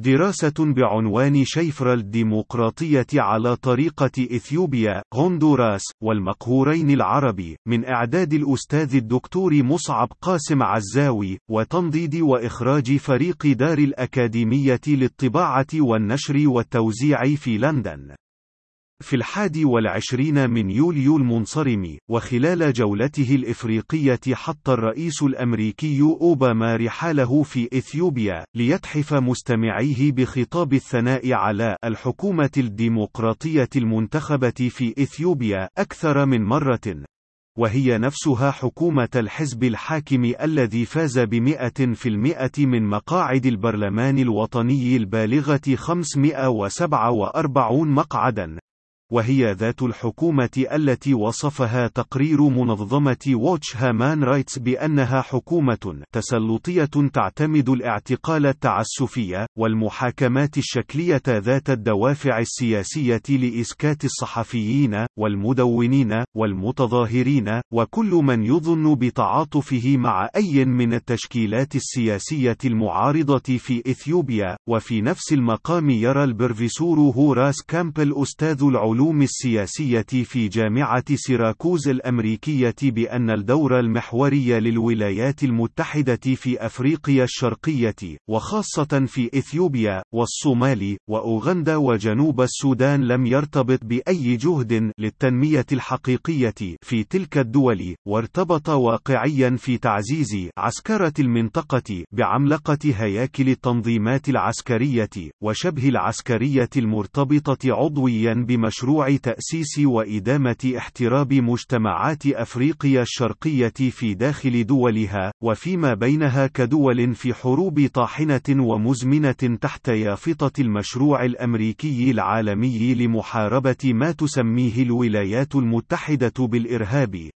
دراسة بعنوان شيفر الديمقراطية على طريقة إثيوبيا، هندوراس، والمقهورين العربي، من إعداد الأستاذ الدكتور مصعب قاسم عزاوي، وتنضيد وإخراج فريق دار الأكاديمية للطباعة والنشر والتوزيع في لندن. في الحادي والعشرين من يوليو المنصرم، وخلال جولته الإفريقية حط الرئيس الأمريكي أوباما رحاله في إثيوبيا، ليتحف مستمعيه بخطاب الثناء على الحكومة الديمقراطية المنتخبة في إثيوبيا أكثر من مرة. وهي نفسها حكومة الحزب الحاكم الذي فاز بمئة في المئة من مقاعد البرلمان الوطني البالغة 547 مقعدا، وهي ذات الحكومة التي وصفها تقرير منظمة ووتش هامان رايتس بأنها حكومة تسلطية تعتمد الاعتقال التعسفي والمحاكمات الشكلية ذات الدوافع السياسية لإسكات الصحفيين والمدونين والمتظاهرين وكل من يظن بتعاطفه مع أي من التشكيلات السياسية المعارضة في إثيوبيا وفي نفس المقام يرى البرفيسور هوراس كامبل أستاذ العلوم العلوم السياسية في جامعة سيراكوز الأمريكية بأن الدور المحوري للولايات المتحدة في أفريقيا الشرقية، وخاصة في إثيوبيا، والصومال، وأوغندا وجنوب السودان لم يرتبط بأي جهد للتنمية الحقيقية في تلك الدول، وارتبط واقعيا في تعزيز عسكرة المنطقة بعملقة هياكل التنظيمات العسكرية، وشبه العسكرية المرتبطة عضويا بمشروع مشروع تأسيس وإدامة احتراب مجتمعات أفريقيا الشرقية في داخل دولها، وفيما بينها كدول في حروب طاحنة ومزمنة تحت يافطة المشروع الأمريكي العالمي لمحاربة ما تسميه الولايات المتحدة بالإرهاب.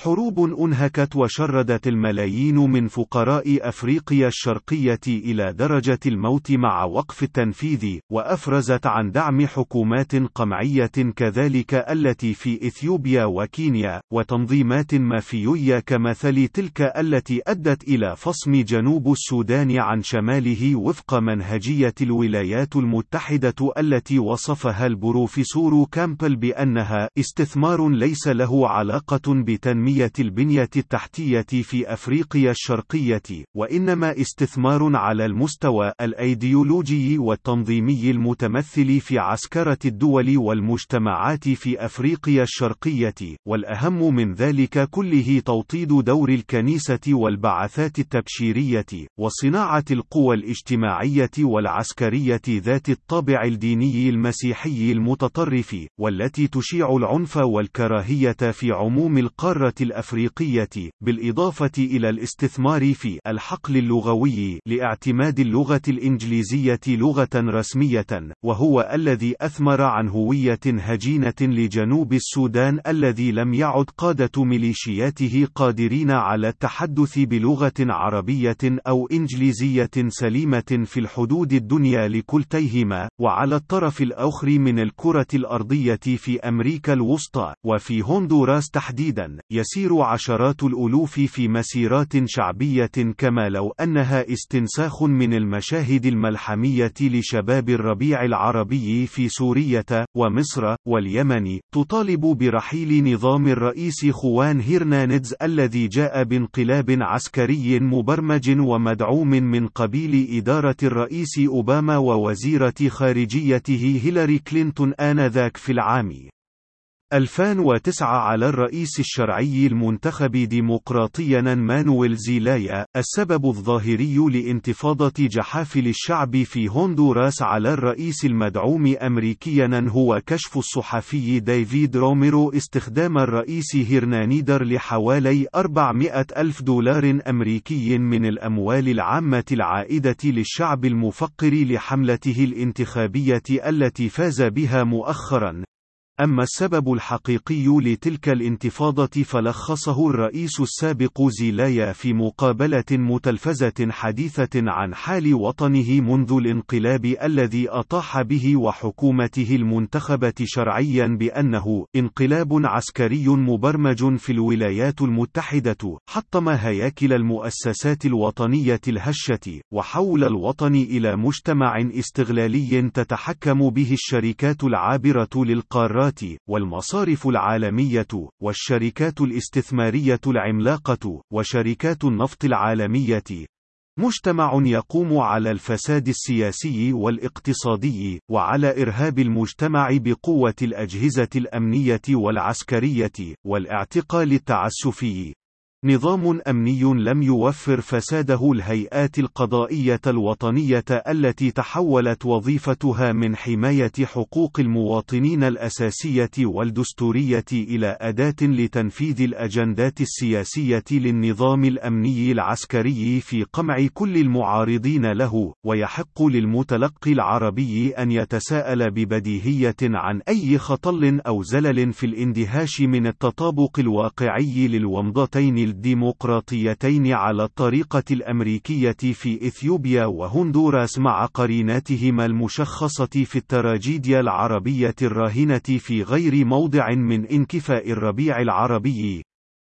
حروب أنهكت وشردت الملايين من فقراء أفريقيا الشرقية إلى درجة الموت مع وقف التنفيذ، وأفرزت عن دعم حكومات قمعية كذلك التي في إثيوبيا وكينيا، وتنظيمات مافيوية كمثل تلك التي أدت إلى فصم جنوب السودان عن شماله وفق منهجية الولايات المتحدة التي وصفها البروفيسور كامبل بأنها استثمار ليس له علاقة بتنمية تنمية البنية التحتية في أفريقيا الشرقية، وإنما استثمار على المستوى الأيديولوجي والتنظيمي المتمثل في عسكرة الدول والمجتمعات في أفريقيا الشرقية، والأهم من ذلك كله توطيد دور الكنيسة والبعثات التبشيرية، وصناعة القوى الاجتماعية والعسكرية ذات الطابع الديني المسيحي المتطرف، والتي تشيع العنف والكراهية في عموم القارة الأفريقية، بالإضافة إلى الاستثمار في الحقل اللغوي لاعتماد اللغة الإنجليزية لغة رسمية، وهو الذي أثمر عن هوية هجينة لجنوب السودان الذي لم يعد قادة ميليشياته قادرين على التحدث بلغة عربية أو إنجليزية سليمة في الحدود الدنيا لكلتيهما، وعلى الطرف الآخر من الكرة الأرضية في أمريكا الوسطى، وفي هندوراس تحديدا، يسير عشرات الألوف في مسيرات شعبية كما لو أنها استنساخ من المشاهد الملحمية لشباب الربيع العربي في سورية، ومصر، واليمن، تطالب برحيل نظام الرئيس خوان هيرناندز الذي جاء بانقلاب عسكري مبرمج ومدعوم من قبيل إدارة الرئيس أوباما ووزيرة خارجيته هيلاري كلينتون آنذاك في العام. 2009 على الرئيس الشرعي المنتخب ديمقراطيا مانويل زيلايا السبب الظاهري لانتفاضة جحافل الشعب في هندوراس على الرئيس المدعوم أمريكيا هو كشف الصحفي ديفيد روميرو استخدام الرئيس هيرنانديز لحوالي 400 ألف دولار أمريكي من الأموال العامة العائدة للشعب المفقر لحملته الانتخابية التي فاز بها مؤخرا. أما السبب الحقيقي لتلك الانتفاضة فلخصه الرئيس السابق زيلايا في مقابلة متلفزة حديثة عن حال وطنه منذ الانقلاب الذي أطاح به وحكومته المنتخبة شرعيا بأنه انقلاب عسكري مبرمج في الولايات المتحدة حطم هياكل المؤسسات الوطنية الهشة وحول الوطن إلى مجتمع استغلالي تتحكم به الشركات العابرة للقارات الإمارات، والمصارف العالمية، والشركات الاستثمارية العملاقة، وشركات النفط العالمية. مجتمع يقوم على الفساد السياسي والاقتصادي، وعلى إرهاب المجتمع بقوة الأجهزة الأمنية والعسكرية، والاعتقال التعسفي. نظام أمني لم يوفر فساده الهيئات القضائية الوطنية التي تحولت وظيفتها من حماية حقوق المواطنين الأساسية والدستورية إلى أداة لتنفيذ الأجندات السياسية للنظام الأمني العسكري في قمع كل المعارضين له، ويحق للمتلقي العربي أن يتساءل ببديهية عن أي خطل أو زلل في الاندهاش من التطابق الواقعي للومضتين الديمقراطيتين على الطريقة الأمريكية في إثيوبيا وهندوراس مع قريناتهما المشخصة في التراجيديا العربية الراهنة في غير موضع من انكفاء الربيع العربي.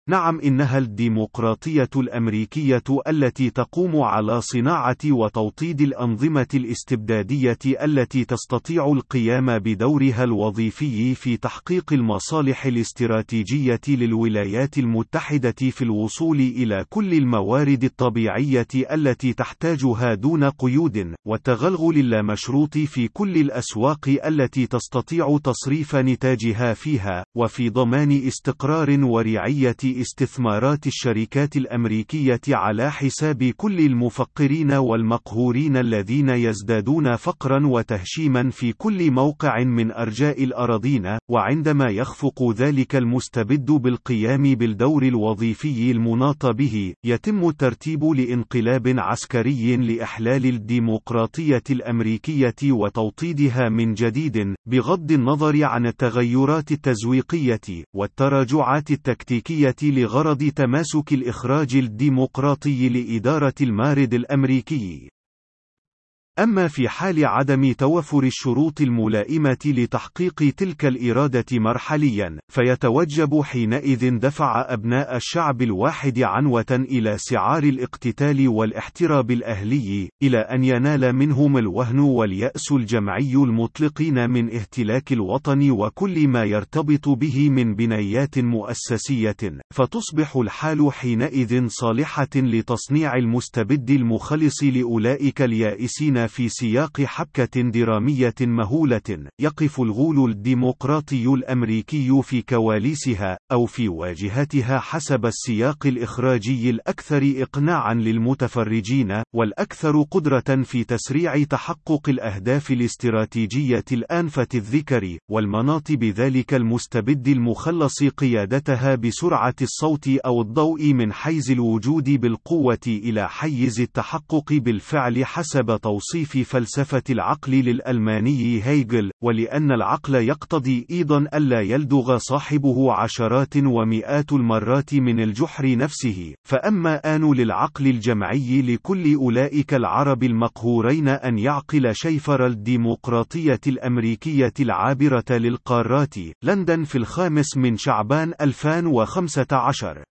نعم إنها الديمقراطية الأمريكية التي تقوم على صناعة وتوطيد الأنظمة الاستبدادية التي تستطيع القيام بدورها الوظيفي في تحقيق المصالح الاستراتيجية للولايات المتحدة في الوصول إلى كل الموارد الطبيعية التي تحتاجها دون قيود، والتغلغل اللامشروط في كل الأسواق التي تستطيع تصريف نتاجها فيها، وفي ضمان استقرار ورعية استثمارات الشركات الأمريكية على حساب كل المفقرين والمقهورين الذين يزدادون فقرا وتهشيما في كل موقع من أرجاء الأراضين، وعندما يخفق ذلك المستبد بالقيام بالدور الوظيفي المناط به، يتم الترتيب لانقلاب عسكري لإحلال الديمقراطية الأمريكية وتوطيدها من جديد، بغض النظر عن التغيرات التزويقية والتراجعات التكتيكية لغرض تماسك الإخراج الديمقراطي لإدارة المارد الأمريكي. أما في حال عدم توفر الشروط الملائمة لتحقيق تلك الإرادة مرحليا، فيتوجب حينئذ دفع أبناء الشعب الواحد عنوة إلى سعار الاقتتال والاحتراب الأهلي، إلى أن ينال منهم الوهن واليأس الجمعي المطلقين من اهتلاك الوطن وكل ما يرتبط به من بنيات مؤسسية، فتصبح الحال حينئذ صالحة لتصنيع المستبد المخلص لأولئك اليائسين في سياق حبكة درامية مهولة، يقف الغول الديمقراطي الأمريكي في كواليسها، أو في واجهتها حسب السياق الإخراجي الأكثر إقناعًا للمتفرجين، والأكثر قدرة في تسريع تحقق الأهداف الاستراتيجية الآنفة الذكر، والمناط بذلك المستبد المخلص قيادتها بسرعة الصوت أو الضوء من حيز الوجود بالقوة إلى حيز التحقق بالفعل حسب توصيف توصيف فلسفة العقل للألماني هيجل، ولأن العقل يقتضي أيضا ألا يلدغ صاحبه عشرات ومئات المرات من الجحر نفسه، فأما آن للعقل الجمعي لكل أولئك العرب المقهورين أن يعقل شيفر الديمقراطية الأمريكية العابرة للقارات، لندن في الخامس من شعبان 2015